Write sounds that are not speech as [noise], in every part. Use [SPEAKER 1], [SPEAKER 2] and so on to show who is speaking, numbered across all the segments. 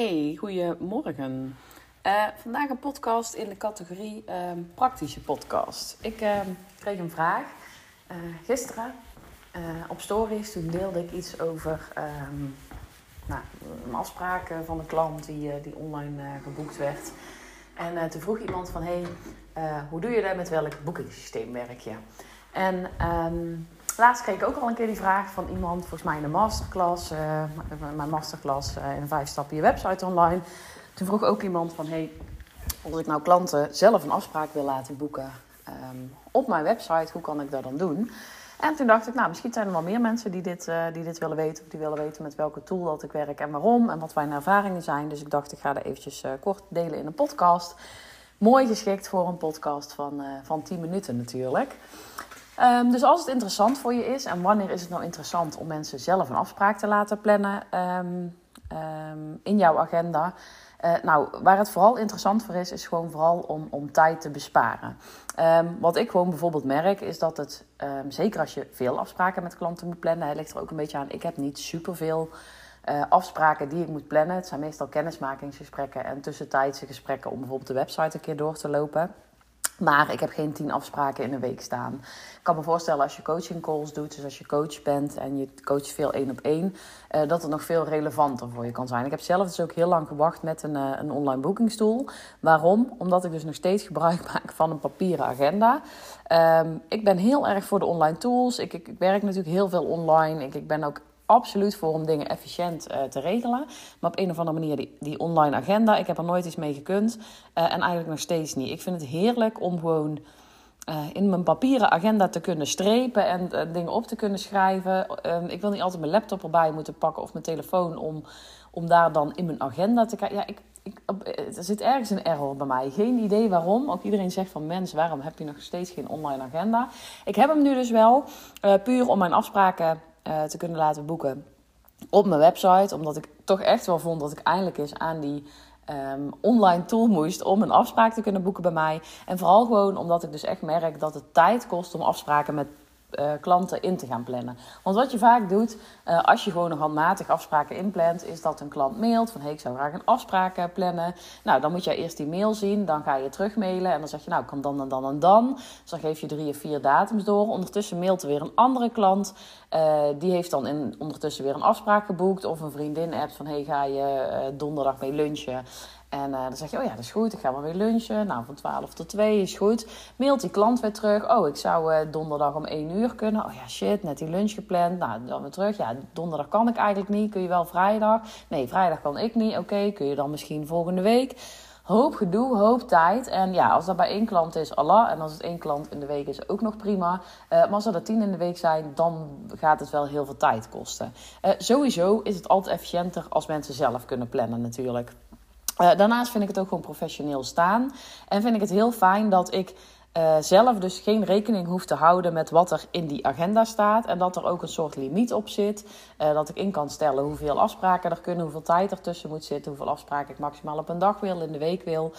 [SPEAKER 1] Hey, goedemorgen. Uh, vandaag een podcast in de categorie uh, praktische podcast. Ik uh, kreeg een vraag eh, gisteren op stories. Toen deelde ik iets over ehm, nou, een afspraak van een klant die, die online geboekt werd. En toen vroeg iemand van, hey, hoe doe je dat? Met welk boekingssysteem werk je? En laatst kreeg ik ook al een keer die vraag van iemand, volgens mij in de masterclass, uh, mijn masterclass uh, in vijf stappen je website online. Toen vroeg ook iemand van, hey, als ik nou klanten zelf een afspraak wil laten boeken um, op mijn website, hoe kan ik dat dan doen? En toen dacht ik, nou, misschien zijn er wel meer mensen die dit, uh, die dit willen weten. Die willen weten met welke tool dat ik werk en waarom. En wat mijn ervaringen zijn. Dus ik dacht, ik ga dat eventjes kort delen in een podcast. Mooi geschikt voor een podcast van, van 10 minuten natuurlijk. Um, dus als het interessant voor je is, en wanneer is het nou interessant om mensen zelf een afspraak te laten plannen um, um, in jouw agenda? Uh, nou, waar het vooral interessant voor is, is gewoon vooral om, om tijd te besparen. wat ik gewoon bijvoorbeeld merk, is dat het, zeker als je veel afspraken met klanten moet plannen, ligt er ook een beetje aan. Ik heb niet superveel uh, afspraken die ik moet plannen. Het zijn meestal kennismakingsgesprekken en tussentijdse gesprekken om bijvoorbeeld de website een keer door te lopen. Maar ik heb geen tien afspraken in een week staan. Ik kan me voorstellen als je coaching calls doet, dus als je coach bent en je coacht veel één op één, uh, dat het nog veel relevanter voor je kan zijn. Ik heb zelf dus ook heel lang gewacht met een, uh, een online boekingstoel. Waarom? Omdat ik dus nog steeds gebruik [laughs] maak van een papieren agenda. Um, ik ben heel erg voor de online tools. Ik, ik, ik werk natuurlijk heel veel online. Ik, ik ben ook absoluut voor om dingen efficiënt uh, te regelen. Maar op een of andere manier, die, die online agenda, ik heb er nooit iets mee gekund. Uh, en eigenlijk nog steeds niet. Ik vind het heerlijk om gewoon uh, in mijn papieren agenda te kunnen strepen en dingen op te kunnen schrijven. Ehm, ik wil niet altijd mijn laptop erbij moeten pakken of mijn telefoon om, om daar dan in mijn agenda te kijken. Ja, ik, ik, er zit ergens een error bij mij. Geen idee waarom. Ook iedereen zegt van mens, waarom heb je nog steeds geen online agenda? Ik heb hem nu dus wel, puur om mijn afspraken uh, te kunnen laten boeken op mijn website. Omdat ik toch echt wel vond dat ik eindelijk eens aan die um, online tool moest om een afspraak te kunnen boeken bij mij. En vooral gewoon omdat ik dus echt merk dat het tijd kost om afspraken met uh, klanten in te gaan plannen. Want wat je vaak doet, uh, als je gewoon nog handmatig afspraken inplant, is dat een klant mailt van hey, ik zou graag een afspraak uh, plannen. Nou, dan moet je eerst die mail zien, dan ga je terug mailen en dan zeg je nou, kan dan en dan en dan. Dus dan geef je drie of vier datums door. Ondertussen mailt er weer een andere klant. die heeft dan in, ondertussen weer een afspraak geboekt of een vriendin appt van hey, ga je donderdag mee lunchen. En uh, dan zeg je, oh ja, dat is goed, ik ga maar weer lunchen. Nou, van 12 tot 2 is goed. Mailt die klant weer terug. Oh, ik zou uh, donderdag om 1 uur kunnen. Oh ja, shit, net die lunch gepland. Nou, dan weer terug. Ja, donderdag kan ik eigenlijk niet. Kun je wel vrijdag? Nee, vrijdag kan ik niet. Oké, kun je dan misschien volgende week? Hoop gedoe, hoop tijd. En ja, als dat bij één klant is, Allah. En als het één klant in de week is, ook nog prima. Uh, maar als er er tien in de week zijn, dan gaat het wel heel veel tijd kosten. sowieso is het altijd efficiënter als mensen zelf kunnen plannen natuurlijk. Uh, daarnaast vind ik het ook gewoon professioneel staan. En vind ik het heel fijn dat ik uh, zelf dus geen rekening hoef te houden met wat er in die agenda staat. En dat er ook een soort limiet op zit. Uh, dat ik in kan stellen hoeveel afspraken er kunnen, hoeveel tijd er tussen moet zitten, hoeveel afspraken ik maximaal op een dag wil, in de week wil.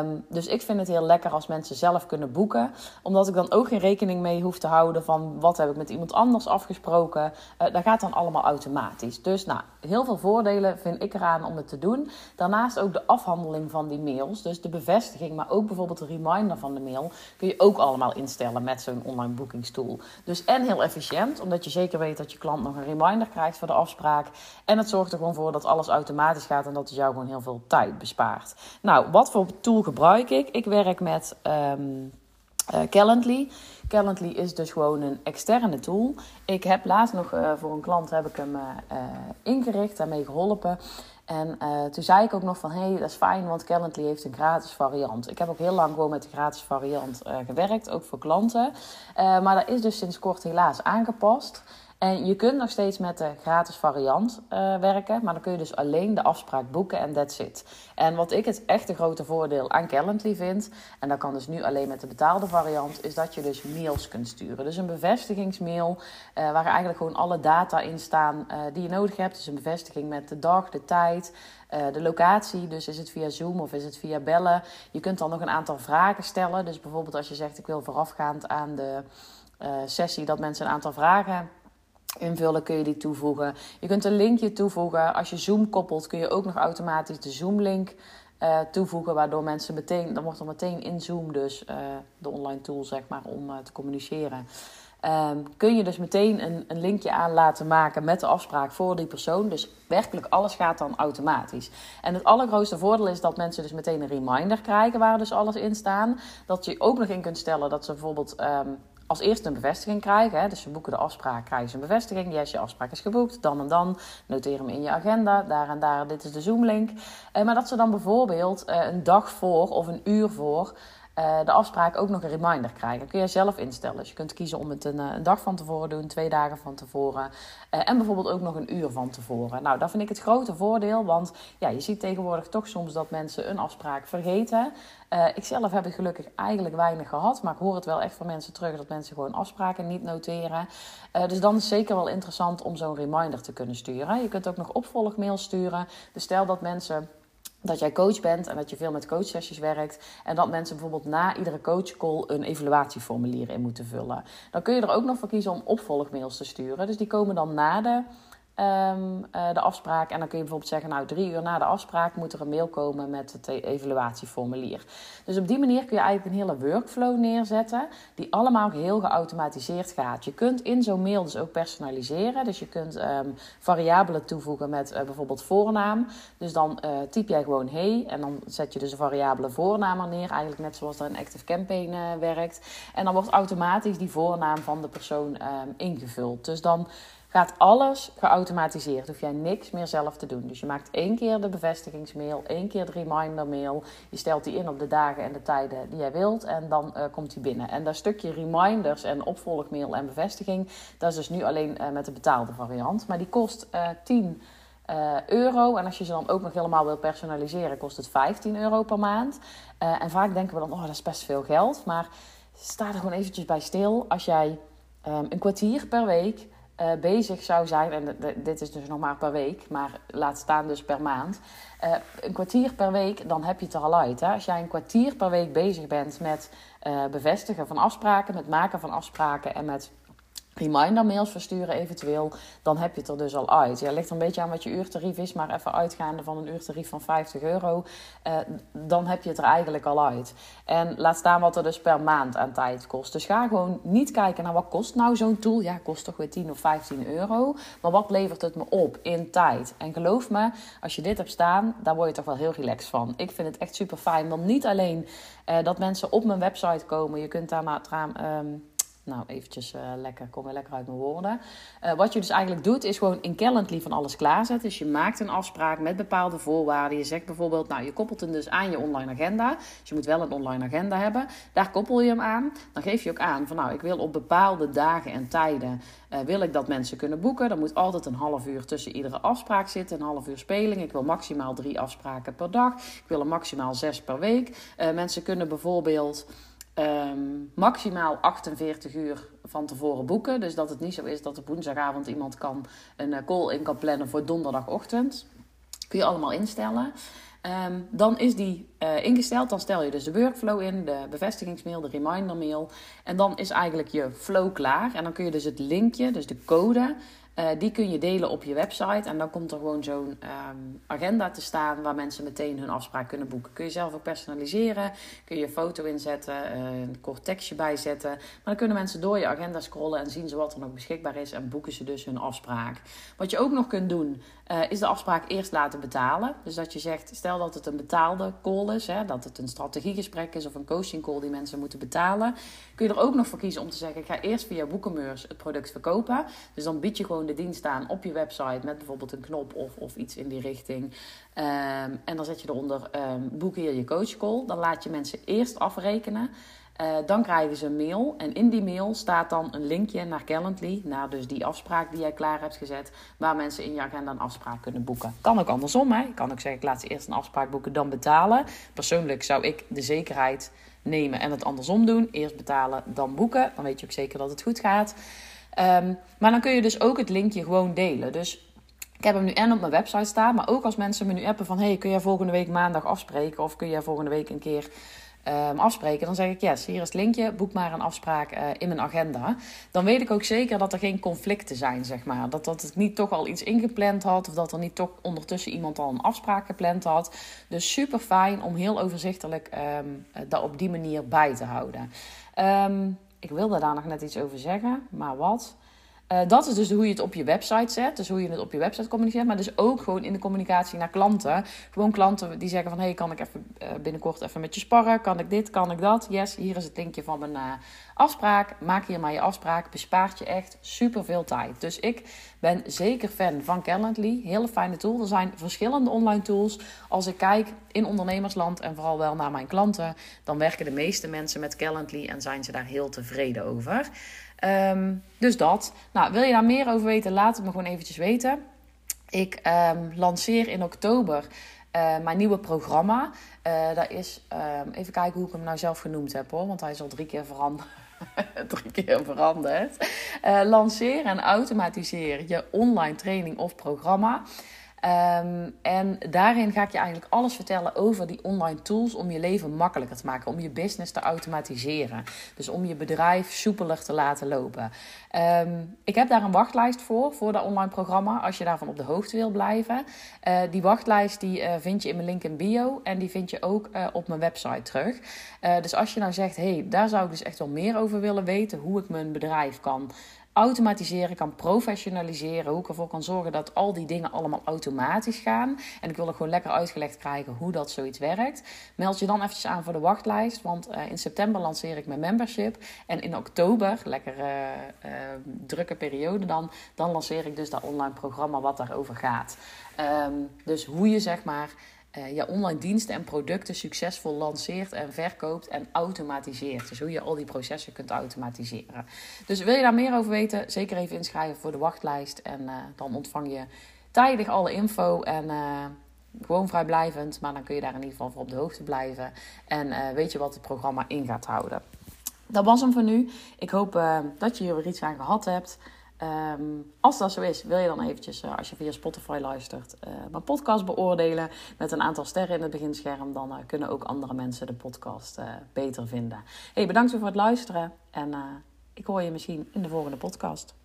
[SPEAKER 1] Um, dus ik vind het heel lekker als mensen zelf kunnen boeken. Omdat ik dan ook geen rekening mee hoef te houden van wat heb ik met iemand anders afgesproken. Uh, dat gaat dan allemaal automatisch. Dus nou, heel veel voordelen vind ik eraan om het te doen. Daarnaast ook de afhandeling van die mails. Dus de bevestiging, maar ook bijvoorbeeld de reminder van de mail. Kun je ook allemaal instellen met zo'n online boekingstoel. Dus en heel efficiënt, omdat je zeker weet dat je klant nog een reminder krijgt voor de afspraak. En het zorgt er gewoon voor dat alles automatisch gaat en dat het jou gewoon heel veel tijd bespaart. Nou, wat voor tool gebruik ik? Ik werk met um, uh, Calendly. Calendly is dus gewoon een externe tool. Ik heb laatst nog uh, voor een klant heb ik hem uh, ingericht, daarmee geholpen. En toen zei ik ook nog van, hé, hey, dat is fijn, want Calendly heeft een gratis variant. Ik heb ook heel lang gewoon met de gratis variant gewerkt, ook voor klanten. maar dat is dus sinds kort helaas aangepast. En je kunt nog steeds met de gratis variant uh, werken, maar dan kun je dus alleen de afspraak boeken en that's it. En wat ik het echte grote voordeel aan Calendly vind, en dat kan dus nu alleen met de betaalde variant, is dat je dus mails kunt sturen. Dus een bevestigingsmail uh, waar eigenlijk gewoon alle data in staan uh, die je nodig hebt. Dus een bevestiging met de dag, de tijd, de locatie. Dus is het via Zoom of is het via bellen. Je kunt dan nog een aantal vragen stellen. Dus bijvoorbeeld als je zegt ik wil voorafgaand aan de sessie dat mensen een aantal vragen invullen, kun je die toevoegen. Je kunt een linkje toevoegen. Als je Zoom koppelt, kun je ook nog automatisch de Zoom-link uh, toevoegen, waardoor mensen meteen, dan wordt er meteen in Zoom dus uh, de online tool zeg maar om uh, te communiceren. Um, kun je dus meteen een, een, linkje aan laten maken met de afspraak voor die persoon. Dus werkelijk alles gaat dan automatisch. En het allergrootste voordeel is dat mensen dus meteen een reminder krijgen waar dus alles in staan. Dat je ook nog in kunt stellen dat ze bijvoorbeeld um, als eerste een bevestiging krijgen. Hè. Dus ze boeken de afspraak, krijgen ze een bevestiging. Yes, je afspraak is geboekt. Dan en dan. Noteer hem in je agenda. Daar en daar. Dit is de Zoom-link. Uh, maar dat ze dan bijvoorbeeld uh, een dag voor of een uur voor uh, de afspraak ook nog een reminder krijgen. Dat kun je zelf instellen. Dus je kunt kiezen om het een, een dag van tevoren te doen, twee dagen van tevoren. Uh, en bijvoorbeeld ook nog een uur van tevoren. Nou, dat vind ik het grote voordeel. Want ja, je ziet tegenwoordig toch soms dat mensen een afspraak vergeten. Uh, ik zelf heb het gelukkig eigenlijk weinig gehad. Maar ik hoor het wel echt van mensen terug dat mensen gewoon afspraken niet noteren. dus dan is zeker wel interessant om zo'n reminder te kunnen sturen. Je kunt ook nog opvolgmail sturen. Dus stel dat mensen dat jij coach bent en dat je veel met coachsessies werkt. En dat mensen bijvoorbeeld na iedere coachcall een evaluatieformulier in moeten vullen. Dan kun je er ook nog voor kiezen om opvolgmails te sturen. Dus die komen dan na de um, uh, de afspraak. En dan kun je bijvoorbeeld zeggen, nou drie uur na de afspraak moet er een mail komen met het evaluatieformulier. Dus op die manier kun je eigenlijk een hele workflow neerzetten die allemaal heel geautomatiseerd gaat. Je kunt in zo'n mail dus ook personaliseren. Dus je kunt um, variabelen toevoegen met uh, bijvoorbeeld voornaam. Dus dan uh, typ jij gewoon hey en dan zet je dus een variabele voornaam er neer. Eigenlijk net zoals dat een Active Campaign werkt. En dan wordt automatisch die voornaam van de persoon um, ingevuld. Dus dan gaat alles geautomatiseerd. Hoef jij niks meer zelf te doen. Dus je maakt één keer de bevestigingsmail, één keer de remindermail. Je stelt die in op de dagen en de tijden die jij wilt en dan uh, komt die binnen. En dat stukje reminders en opvolgmail en bevestiging, dat is dus nu alleen uh, met de betaalde variant. Maar die kost uh, 10 euro. En als je ze dan ook nog helemaal wil personaliseren, kost het 15 euro per maand. Eh, en vaak denken we dan, oh dat is best veel geld. Maar sta er gewoon eventjes bij stil. Als jij um, een kwartier per week uh, bezig zou zijn, en dit is dus nog maar per week, maar laat staan dus per maand. Uh, een kwartier per week, dan heb je het er al uit. Hè? Als jij een kwartier per week bezig bent met uh, bevestigen van afspraken, met maken van afspraken en met reminder mails versturen eventueel, dan heb je het er dus al uit. Ja, ligt een beetje aan wat je uurtarief is, maar even uitgaande van een uurtarief van 50 euro, eh, dan heb je het er eigenlijk al uit. En laat staan wat er dus per maand aan tijd kost. Dus ga gewoon niet kijken naar wat kost nou zo'n tool. Ja, kost toch weer 10 of 15 euro. Maar wat levert het me op in tijd? En geloof me, als je dit hebt staan, daar word je toch wel heel relaxed van. Ik vind het echt super fijn, want niet alleen uh, dat mensen op mijn website komen, je kunt daar maar... Um, nou, eventjes uh, lekker, kom weer lekker uit mijn woorden. Uh, wat je dus eigenlijk doet, is gewoon in Calendly van alles klaarzetten. Dus je maakt een afspraak met bepaalde voorwaarden. Je zegt bijvoorbeeld, nou, je koppelt hem dus aan je online agenda. Dus je moet wel een online agenda hebben. Daar koppel je hem aan. Dan geef je ook aan van, nou, ik wil op bepaalde dagen en tijden... Uh, wil ik dat mensen kunnen boeken. Er moet altijd een half uur tussen iedere afspraak zitten. Een half uur speling. Ik wil maximaal drie afspraken per dag. Ik wil er maximaal zes per week. mensen kunnen bijvoorbeeld... Um, maximaal 48 uur van tevoren boeken. Dus dat het niet zo is dat op woensdagavond iemand kan een eh, call in kan plannen voor donderdagochtend. Kun je allemaal instellen. Um, dan is die uh, ingesteld. Dan stel je dus de workflow in, de bevestigingsmail, de remindermail. En dan is eigenlijk je flow klaar. En dan kun je dus het linkje, dus de code, uh, die kun je delen op je website. En dan komt er gewoon zo'n um, agenda te staan waar mensen meteen hun afspraak kunnen boeken. Kun je zelf ook personaliseren. Kun je een foto inzetten, een kort tekstje bijzetten. Maar dan kunnen mensen door je agenda scrollen en zien ze wat er nog beschikbaar is. En boeken ze dus hun afspraak. Wat je ook nog kunt doen, uh, is de afspraak eerst laten betalen. Dus dat je zegt, stel dat het een betaalde call is. Hè, dat het een strategiegesprek is of een coaching call die mensen moeten betalen. Kun je er ook nog voor kiezen om te zeggen, ik ga eerst via Boekenmeurs het product verkopen. Dus dan bied je gewoon de dienst aan op je website met bijvoorbeeld een knop of, of iets in die richting. Um, en dan zet je eronder um, boek hier je coachcall. Dan laat je mensen eerst afrekenen. Uh, dan krijgen ze een mail en in die mail staat dan een linkje naar Calendly, naar dus die afspraak die jij klaar hebt gezet, waar mensen in je agenda een afspraak kunnen boeken. Kan ook andersom, hè? Je kan ook zeggen, ik laat ze eerst een afspraak boeken, dan betalen. Persoonlijk zou ik de zekerheid nemen en het andersom doen. Eerst betalen, dan boeken. Dan weet je ook zeker dat het goed gaat. Um, maar dan kun je dus ook het linkje gewoon delen. Dus ik heb hem nu en op mijn website staan, maar ook als mensen me nu appen van... hey, kun jij volgende week maandag afspreken? Of kun jij volgende week een keer ehm, afspreken, dan zeg ik yes, hier is het linkje, boek maar een afspraak eh, in mijn agenda. Dan weet ik ook zeker dat er geen conflicten zijn, zeg maar. Dat, dat het niet toch al iets ingepland had of dat er niet toch ondertussen iemand al een afspraak gepland had. Dus super fijn om heel overzichtelijk um, dat op die manier bij te houden. Um, ik wilde daar nog net iets over zeggen, maar wat? Uh, dat is dus hoe je het op je website zet. Dus hoe je het op je website communiceert. Maar dus ook gewoon in de communicatie naar klanten. Gewoon klanten die zeggen van... hey, kan ik even uh, binnenkort even met je sparren? Kan ik dit? Kan ik dat? Yes, hier is het linkje van mijn uh, afspraak. Maak hier maar je afspraak. Bespaart je echt super veel tijd. Dus ik ben zeker fan van Calendly. Hele fijne tool. Er zijn verschillende online tools. Als ik kijk in ondernemersland en vooral wel naar mijn klanten... dan werken de meeste mensen met Calendly en zijn ze daar heel tevreden over. Um, dus dat. Nou, wil je daar meer over weten? Laat het me gewoon eventjes weten. Ik um, lanceer in oktober uh, mijn nieuwe programma. Uh, is, um, even kijken hoe ik hem nou zelf genoemd heb hoor, want hij is al drie keer veranderd. [laughs] drie keer veranderd. Uh, lanceer en automatiseer je online training of programma. Um, en daarin ga ik je eigenlijk alles vertellen over die online tools om je leven makkelijker te maken, om je business te automatiseren. Dus om je bedrijf soepeler te laten lopen. Um, ik heb daar een wachtlijst voor, voor dat online programma, als je daarvan op de hoogte wil blijven. Uh, die wachtlijst die, uh, vind je in mijn link in bio en die vind je ook uh, op mijn website terug. dus als je nou zegt, hey, daar zou ik dus echt wel meer over willen weten, hoe ik mijn bedrijf kan automatiseren, kan professionaliseren. Hoe ik ervoor kan zorgen dat al die dingen allemaal automatisch gaan. En ik wil er gewoon lekker uitgelegd krijgen hoe dat zoiets werkt. Meld je dan eventjes aan voor de wachtlijst. Want uh, in september lanceer ik mijn membership. En in oktober, lekker uh, drukke periode dan, dan lanceer ik dus dat online programma wat daarover gaat. Um, dus hoe je zeg maar uh, je online diensten en producten succesvol lanceert en verkoopt en automatiseert. Dus hoe je al die processen kunt automatiseren. Dus wil je daar meer over weten, zeker even inschrijven voor de wachtlijst. En uh, dan ontvang je tijdig alle info en uh, gewoon vrijblijvend. Maar dan kun je daar in ieder geval voor op de hoogte blijven. En weet je wat het programma in gaat houden. Dat was hem voor nu. Ik hoop dat je hier weer iets aan gehad hebt. Um, als dat zo is, wil je dan eventjes, uh, als je via Spotify luistert, uh, mijn podcast beoordelen met een aantal sterren in het beginscherm. Dan uh, kunnen ook andere mensen de podcast beter vinden. Hey, bedankt voor het luisteren en ik hoor je misschien in de volgende podcast.